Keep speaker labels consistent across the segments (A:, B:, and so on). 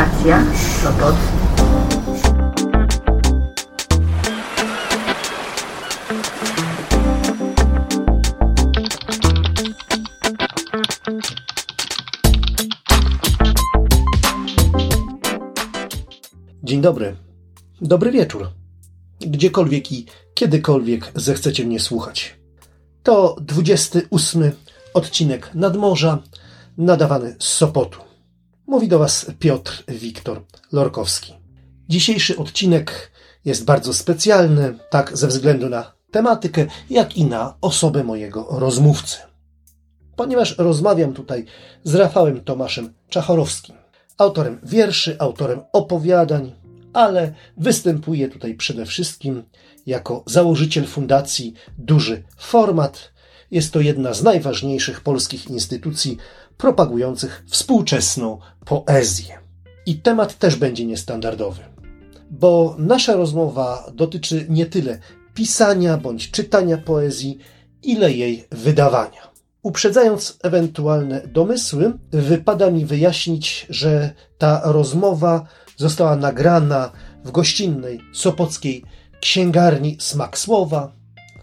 A: Stacja Sopot.
B: Dzień dobry. Dobry wieczór. Gdziekolwiek i kiedykolwiek zechcecie mnie słuchać. To 28 odcinek Nadmorza, nadawany z Sopotu. Mówi do Was Piotr Wiktor Lorkowski. Dzisiejszy odcinek jest bardzo specjalny, tak ze względu na tematykę, jak i na osobę mojego rozmówcy. Ponieważ rozmawiam tutaj z Rafałem Tomaszem Czachorowskim, autorem wierszy, autorem opowiadań, ale występuje tutaj przede wszystkim jako założyciel fundacji Duży Format. Jest to jedna z najważniejszych polskich instytucji propagujących współczesną poezję. I temat też będzie niestandardowy, bo nasza rozmowa dotyczy nie tyle pisania bądź czytania poezji, ile jej wydawania. Uprzedzając ewentualne domysły, wypada mi wyjaśnić, że ta rozmowa została nagrana w gościnnej sopockiej księgarni Smak Słowa.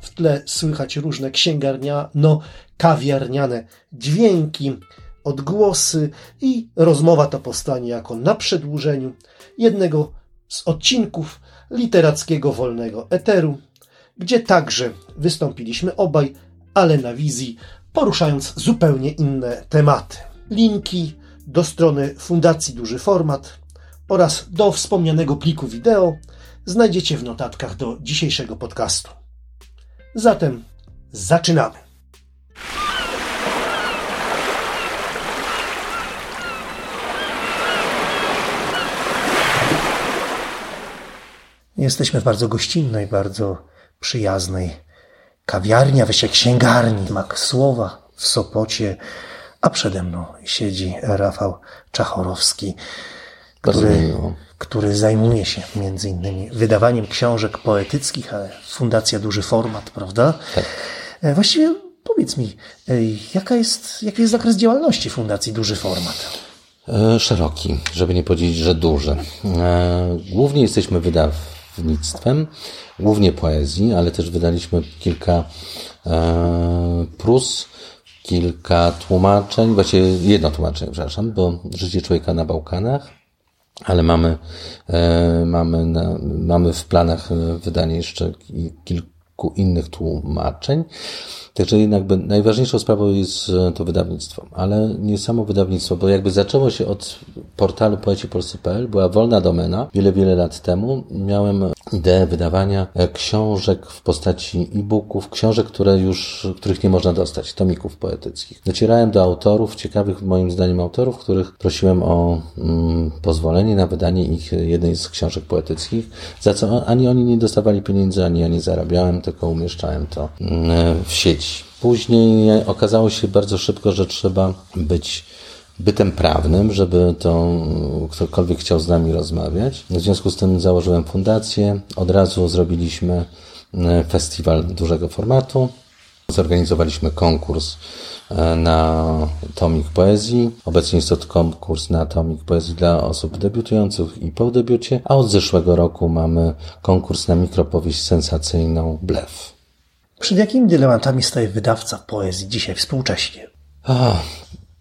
B: W tle słychać różne księgarnia, no kawiarniane dźwięki, odgłosy i rozmowa ta powstanie jako na przedłużeniu jednego z odcinków literackiego wolnego eteru, gdzie także wystąpiliśmy obaj, ale na wizji, poruszając zupełnie inne tematy. Linki do strony Fundacji Duży Format oraz do wspomnianego pliku wideo znajdziecie w notatkach do dzisiejszego podcastu. Zatem zaczynamy. Jesteśmy w bardzo gościnnej, bardzo przyjaznej kawiarni, a właściwie księgarni Mak Słowa w Sopocie, a przede mną siedzi Rafał Czachorowski, który, który zajmuje się między innymi wydawaniem książek poetyckich, ale Fundacja Duży Format, prawda?
C: Tak.
B: E, Właściwie powiedz mi, e, jaka jest, jaki jest zakres działalności Fundacji Duży Format?
C: E, Szeroki, żeby nie powiedzieć, że duży. Głównie jesteśmy wydawnictwem, głównie poezji, ale też wydaliśmy kilka e, prus, kilka tłumaczeń, właściwie jedno tłumaczenie, przepraszam, bo Życie człowieka na Bałkanach, ale mamy, e, mamy, na, mamy w planach wydanie jeszcze ki- kilku innych tłumaczeń. Także jednak najważniejszą sprawą jest e, to wydawnictwo, ale nie samo wydawnictwo, bo jakby zaczęło się od portalu poecipolscy.pl, była wolna domena wiele, wiele lat temu. Miałem ideę wydawania e, książek w postaci e-booków, książek, które już, których nie można dostać, tomików poetyckich. Docierałem do autorów, ciekawych moim zdaniem autorów, których prosiłem o mm, pozwolenie na wydanie ich jednej z książek poetyckich, za co ani oni nie dostawali pieniędzy, ani ja nie zarabiałem, tylko umieszczałem to mm, w sieci. Później okazało się bardzo szybko, że trzeba być bytem prawnym, żeby to ktokolwiek chciał z nami rozmawiać. W związku z tym założyłem fundację. Od razu zrobiliśmy e, festiwal dużego formatu. Zorganizowaliśmy konkurs e, na tomik poezji. Obecnie jest to konkurs na tomik poezji dla osób debiutujących i po debiucie, a od zeszłego roku mamy konkurs na mikropowieść sensacyjną Blef.
B: Przed jakimi dylematami staje wydawca poezji dzisiaj współcześnie?
C: Ach,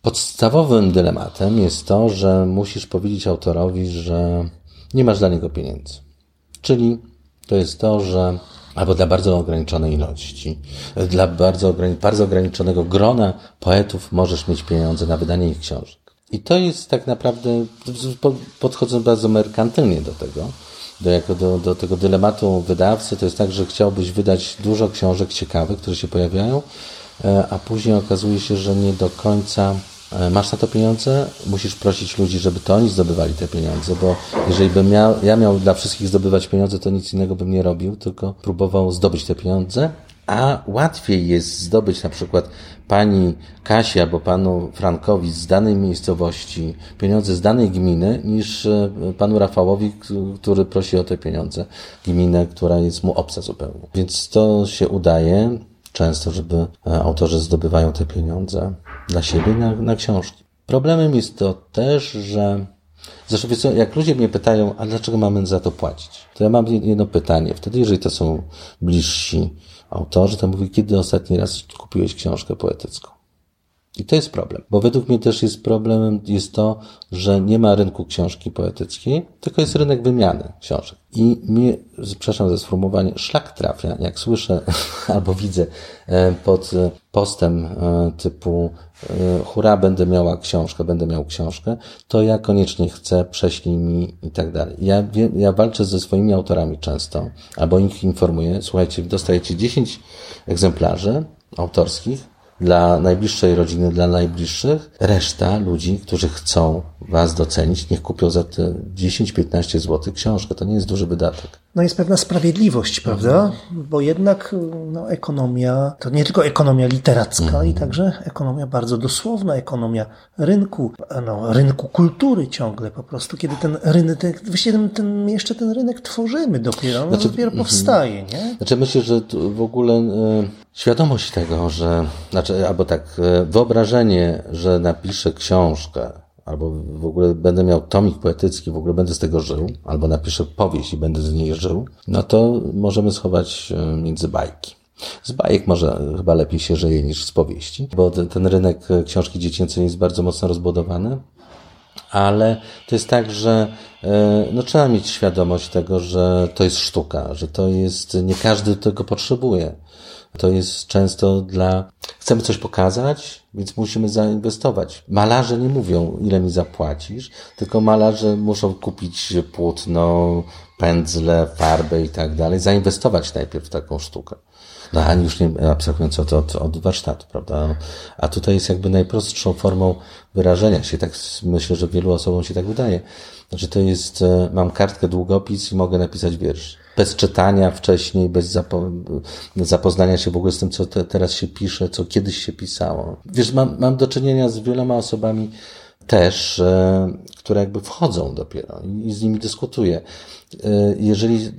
C: Podstawowym dylematem jest to, że musisz powiedzieć autorowi, że nie masz dla niego pieniędzy. Czyli to jest to, że albo dla bardzo ograniczonej ilości, dla bardzo, bardzo ograniczonego grona poetów możesz mieć pieniądze na wydanie ich książek. I to jest tak naprawdę, po- podchodząc bardzo merkantylnie do tego, do, jako do, do tego dylematu wydawcy, to jest tak, że chciałbyś wydać dużo książek ciekawych, które się pojawiają, e, a później okazuje się, że nie do końca e, masz na to pieniądze, musisz prosić ludzi, żeby to oni zdobywali te pieniądze, bo jeżeli bym miał, ja miał dla wszystkich zdobywać pieniądze, to nic innego bym nie robił, tylko próbował zdobyć te pieniądze, a łatwiej jest zdobyć na przykład pani Kasi albo panu Frankowi z danej miejscowości pieniądze z danej gminy niż e, panu Rafałowi, który prosi o te pieniądze, gminę, która jest mu obca zupełnie. Więc to się udaje często, żeby e, autorzy zdobywają te pieniądze dla siebie na, na książki. Problemem jest to też, że Zresztą wiesz co, jak ludzie mnie pytają, a dlaczego mamy za to płacić? To ja mam jedno pytanie. Wtedy, jeżeli to są bliżsi autorzy, to mówię, kiedy ostatni raz kupiłeś książkę poetycką? I to jest problem, bo według mnie też jest problemem jest to, że nie ma rynku książki poetyckiej, tylko jest rynek wymiany książek. I mnie, przepraszam za sformułowanie, szlak trafia, jak słyszę albo widzę e, pod postem e, typu e, hura, będę miała książkę, będę miał książkę, to ja koniecznie chcę, prześlij mi i tak dalej. Ja, ja walczę ze swoimi autorami często, albo ich informuję, słuchajcie, dostajecie 10 egzemplarzy autorskich, dla najbliższej rodziny, dla najbliższych. Reszta ludzi, którzy chcą Was docenić, niech kupią za te 10-15 zł książkę. To nie jest duży wydatek.
B: No jest pewna sprawiedliwość, prawda? Bo jednak no, ekonomia to nie tylko ekonomia literacka, mhm. i także ekonomia bardzo dosłowna, ekonomia rynku, no, rynku kultury ciągle po prostu, kiedy ten rynek, właściwie ten, ten, jeszcze ten rynek tworzymy dopiero, no, znaczy, dopiero mhm. powstaje, nie?
C: Znaczy myślę, że w ogóle e, świadomość tego, że, znaczy, albo tak, e, wyobrażenie, że napiszę książkę, albo w ogóle będę miał tomik poetycki, w ogóle będę z tego żył, albo napiszę powieść i będę z niej żył, no to możemy schować e, między bajki. Z bajek może chyba lepiej się żyje niż z powieści, bo ten rynek e, książki dziecięcej jest bardzo mocno rozbudowany, ale to jest tak, że e, no, trzeba mieć świadomość tego, że to jest sztuka, że to jest, nie każdy tego potrzebuje. To jest często dla, chcemy coś pokazać, więc musimy zainwestować. Malarze nie mówią, ile mi zapłacisz, tylko malarze muszą kupić płótno, pędzle, farbę i tak dalej, zainwestować najpierw w taką sztukę. No, a już nie abstrahując od, od, od warsztatu, prawda? A tutaj jest jakby najprostszą formą wyrażenia się. Tak myślę, że wielu osobom się tak wydaje. Znaczy to jest, e, mam kartkę, długopis i mogę napisać wiersz bez czytania wcześniej, bez zapo zapoznania się w ogóle z tym, co te, teraz się pisze, co kiedyś się pisało. Wiesz, mam, mam do czynienia z wieloma osobami też, e, które jakby wchodzą dopiero i, z nimi dyskutuję. E, jeżeli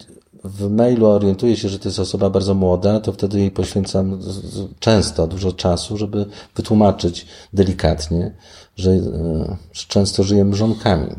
C: w mailu orientuję się, że to jest osoba bardzo młoda, to wtedy jej poświęcam często dużo czasu, żeby wytłumaczyć delikatnie, że, e, że często żyję mrzonkami.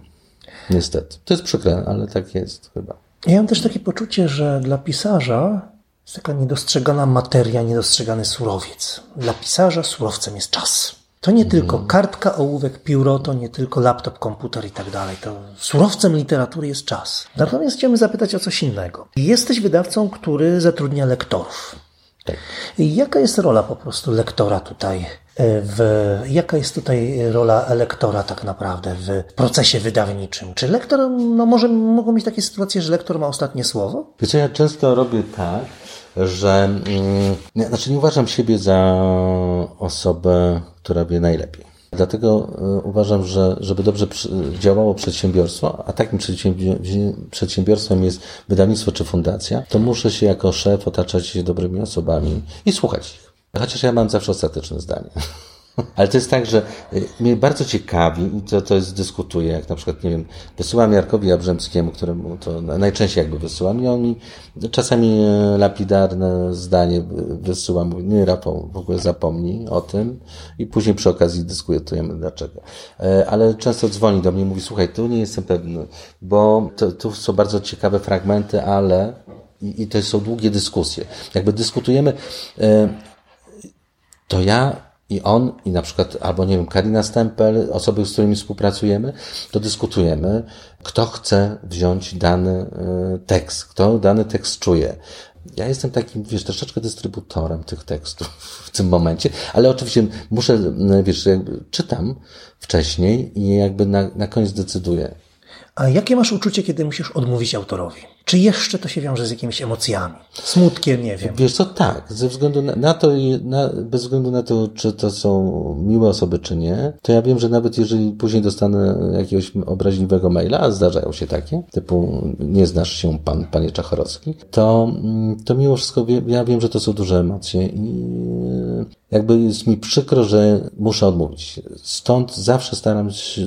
C: Niestety. To jest przykre, ale tak jest chyba.
B: Ja mam też takie poczucie, że dla pisarza jest taka niedostrzegana materia, niedostrzegany surowiec. Dla pisarza surowcem jest czas. To nie tylko mhm. kartka, ołówek, pióro, to nie tylko laptop, komputer i tak dalej. To surowcem literatury jest czas. Natomiast chciałbym zapytać o coś innego. Jesteś wydawcą, który zatrudnia lektorów. Tak. Jaka jest rola po prostu lektora tutaj? E, w, jaka jest tutaj rola lektora tak naprawdę w procesie wydawniczym? Czy lektor, no może mogą mieć takie sytuacje, że lektor ma ostatnie słowo?
C: Wiesz, ja często robię tak, że mm, znaczy nie uważam siebie za osobę, która wie najlepiej. Dlatego e, uważam, że żeby dobrze działało przedsiębiorstwo, a takim przedsiębiorstwem jest wydawnictwo czy fundacja, to muszę się jako szef otaczać dobrymi osobami i słuchać ich. Chociaż ja mam zawsze ostateczne zdanie. Ale to jest tak, że y, mnie bardzo ciekawi i to, to jest, dyskutuję, jak na przykład, nie wiem, wysyłam Jarkowi Jabrzemskiemu, któremu to najczęściej jakby wysyłam i on mi czasami e, lapidarne zdanie wysyła, mówi, nie Rafał, w ogóle zapomnij o tym i później przy okazji dyskutujemy dlaczego. E, ale często dzwoni do mnie i mówi, słuchaj, tu nie jestem pewny, bo to, tu są bardzo ciekawe fragmenty, ale i, i to są długie dyskusje. Jakby dyskutujemy, e, to ja i on, i na przykład, albo nie wiem, Karina Stempel, osoby, z którymi współpracujemy, to dyskutujemy, kto chce wziąć dany e, tekst, kto dany tekst czuje. Ja jestem takim, wiesz, troszeczkę dystrybutorem tych tekstów w tym momencie, ale oczywiście muszę, wiesz, jakby czytam wcześniej i jakby na, na koniec decyduję.
B: A jakie masz uczucie, kiedy musisz odmówić autorowi? Czy jeszcze to się wiąże z jakimiś emocjami? Smutkiem, nie wiem.
C: Wiesz co, tak. Ze względu na, to, na, bez względu na to, czy to są miłe osoby, czy nie, to ja wiem, że nawet jeżeli później dostanę jakiegoś obraźliwego maila, a zdarzają się takie, typu nie znasz się pan, panie Czachorowski, to, mm, to mimo wszystko ja wiem, że to są duże emocje i jakby jest mi przykro, że muszę odmówić. Stąd zawsze staram się,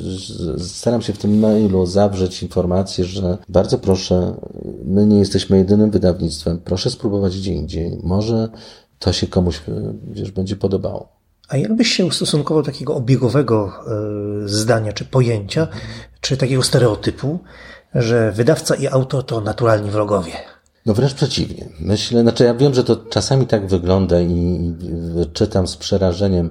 C: staram się w tym mailu zawrzeć informację, że bardzo proszę, my nie jesteśmy jedynym wydawnictwem, proszę spróbować gdzie indziej. Może to się komuś, wiesz, będzie podobało.
B: A jakbyś się ustosunkował takiego obiegowego y, zdania czy pojęcia, czy takiego stereotypu, że wydawca i autor to naturalni wrogowie?
C: No wręcz przeciwnie. Myślę, znaczy ja wiem, że to czasami tak wygląda i czytam z przerażeniem,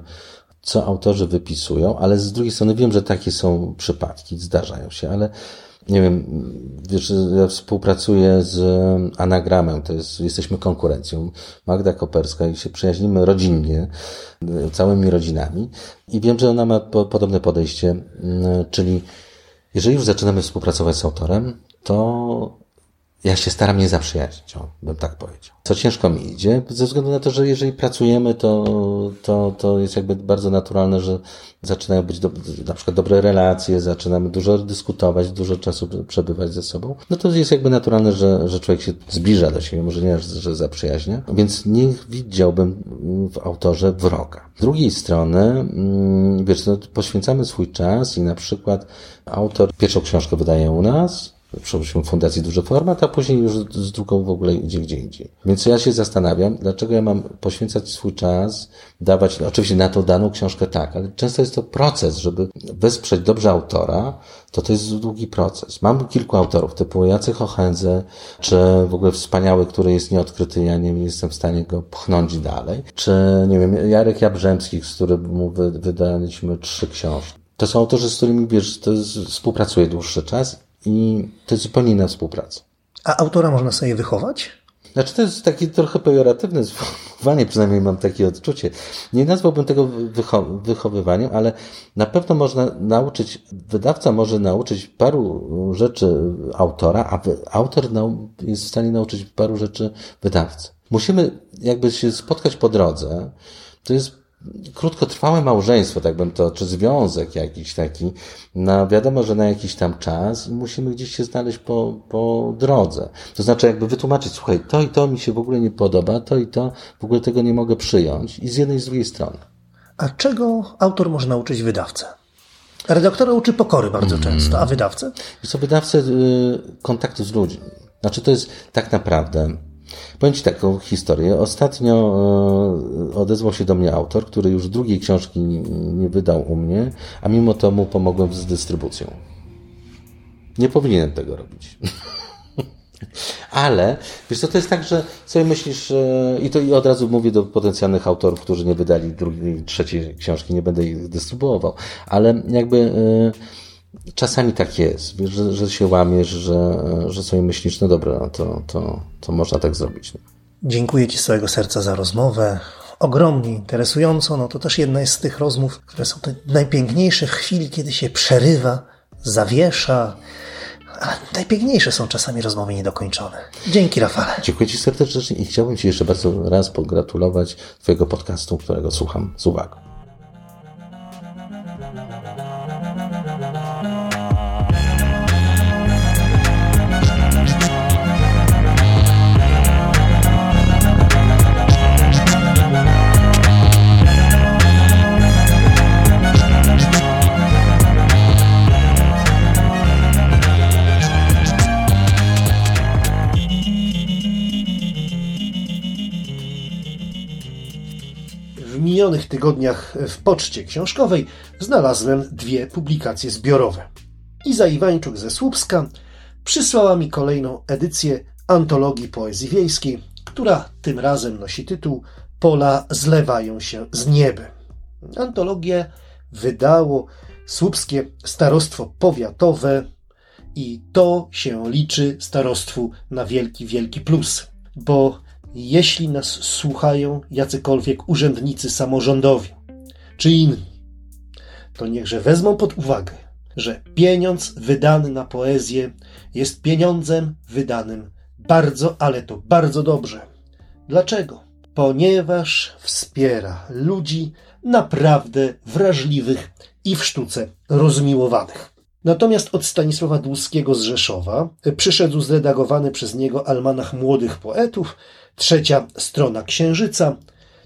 C: co autorzy wypisują, ale z drugiej strony wiem, że takie są przypadki, zdarzają się, ale nie wiem, wiesz, ja współpracuję z Anagramem, to jest, jesteśmy konkurencją, Magda Koperska i się przyjaźnimy rodzinnie, całymi rodzinami. I wiem, że ona ma podobne podejście, czyli jeżeli już zaczynamy współpracować z autorem, to ja się staram nie zaprzyjaźnić, bym tak powiedział. Co ciężko mi idzie, ze względu na to, że jeżeli pracujemy, to, to, to jest jakby bardzo naturalne, że zaczynają być do, na przykład dobre relacje, zaczynamy dużo dyskutować, dużo czasu przebywać ze sobą. No to jest jakby naturalne, że, że człowiek się zbliża do siebie, może nie, że zaprzyjaźnia. Więc nie widziałbym w autorze wroga. Z drugiej strony, mm, wiesz, no, poświęcamy swój czas i na przykład autor pierwszą książkę wydaje u nas, przepraszam, fundacji duży format, a później już z drugą w ogóle idzie gdzie indziej. Więc ja się zastanawiam, dlaczego ja mam poświęcać swój czas, dawać, oczywiście na tą daną książkę tak, ale często jest to proces, żeby wesprzeć dobrze autora, to to jest długi proces. Mam kilku autorów, typu Jacek Ochędze, czy w ogóle wspaniały, który jest nieodkryty, ja nie jestem w stanie go pchnąć dalej, czy, nie wiem, Jarek Jabrzemski, z którym wydaliśmy trzy książki. To są autorzy, z którymi, wiesz, to jest, współpracuję dłuższy czas i to jest zupełnie inna współpraca.
B: A autora można sobie wychować?
C: Znaczy to jest takie trochę pejoratywne sformułowanie, przynajmniej mam takie odczucie. Nie nazwałbym tego wycho wychowywaniem, ale na pewno można nauczyć, wydawca może nauczyć paru rzeczy autora, a autor jest w stanie nauczyć paru rzeczy wydawcy. Musimy jakby się spotkać po drodze. To jest krótkotrwałe małżeństwo, tak bym to, czy związek jakiś taki, na wiadomo, że na jakiś tam czas i musimy gdzieś się znaleźć po, po drodze. To znaczy jakby wytłumaczyć, słuchaj, to i to mi się w ogóle nie podoba, to i to w ogóle tego nie mogę przyjąć i z jednej i z drugiej strony.
B: A czego autor może nauczyć wydawcę? Redaktora uczy pokory bardzo mm. często, a wydawcę?
C: Co wydawcę y, kontaktu z ludźmi. Znaczy to jest tak naprawdę Powiem Ci taką historię. Ostatnio e, odezwał się do mnie autor, który już drugiej książki nie wydał u mnie, a mimo to mu pomogłem z dystrybucją. Nie powinienem tego robić. Ale, wiesz co, to jest tak, że sobie myślisz, i to i od razu mówię do potencjalnych autorów, którzy nie wydali drugiej, trzeciej książki, nie będę ich dystrybuował, ale jakby e, Czasami tak jest, wiesz, że, że się łamiesz, że, że sobie myślisz, no dobra, no to, to, to można tak zrobić.
B: Dziękuję Ci z całego serca za rozmowę. Ogromnie interesującą. No to też jedna jest z tych rozmów, które są te najpiękniejsze w chwili, kiedy się przerywa, zawiesza. Ale najpiękniejsze są czasami rozmowy niedokończone. Dzięki, Rafale.
C: Dziękuję Ci serdecznie i chciałbym Ci jeszcze bardzo raz pogratulować Twojego podcastu, którego słucham z uwagą.
B: Minionych tygodniach w poczcie książkowej znalazłem dwie publikacje zbiorowe. Iza Iwańczuk ze Słupska przysłała mi kolejną edycję antologii poezji wiejskiej, która tym razem nosi tytuł Pola zlewają się z niebem. Antologię wydało Słupskie Starostwo Powiatowe i to się liczy starostwu na wielki, wielki plus, bo jeśli nas słuchają jacykolwiek urzędnicy samorządowi czy inni, to niechże wezmą pod uwagę, że pieniądz wydany na poezję jest pieniądzem wydanym bardzo, ale to bardzo dobrze. Dlaczego? Ponieważ wspiera ludzi naprawdę wrażliwych i w sztuce rozmiłowanych. Natomiast od Stanisława Dłuskiego z Rzeszowa przyszedł zredagowany przez niego almanach młodych poetów, trzecia strona Księżyca.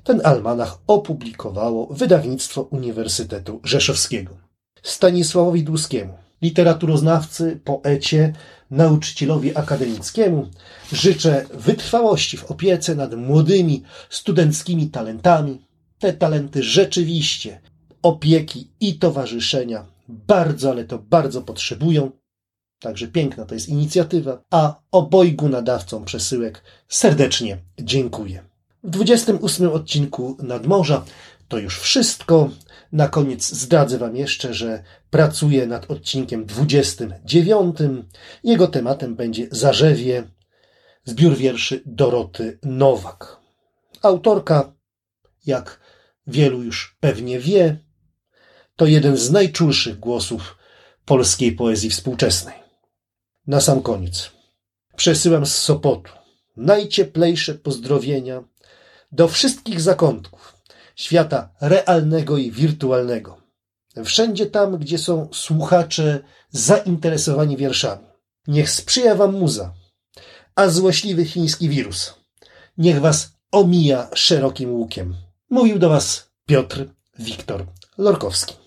B: Ten almanach opublikowało wydawnictwo Uniwersytetu Rzeszowskiego. Stanisławowi Dłuskiemu, literaturoznawcy, poecie, nauczycielowi akademickiemu życzę wytrwałości w opiece nad młodymi studenckimi talentami, te talenty rzeczywiście opieki i towarzyszenia bardzo, ale to bardzo potrzebują. Także piękna to jest inicjatywa, a obojgu nadawcom przesyłek serdecznie dziękuję. W 28 odcinku Nadmorza to już wszystko. Na koniec zdradzę Wam jeszcze, że pracuję nad odcinkiem 29. Jego tematem będzie Zarzewie, zbiór wierszy Doroty Nowak. Autorka, jak wielu już pewnie wie, to jeden z najczulszych głosów polskiej poezji współczesnej. Na sam koniec przesyłam z Sopotu najcieplejsze pozdrowienia do wszystkich zakątków świata realnego i wirtualnego. Wszędzie tam, gdzie są słuchacze zainteresowani wierszami. Niech sprzyja wam muza, a złośliwy chiński wirus niech was omija szerokim łukiem. Mówił do was Piotr Wiktor Lorkowski.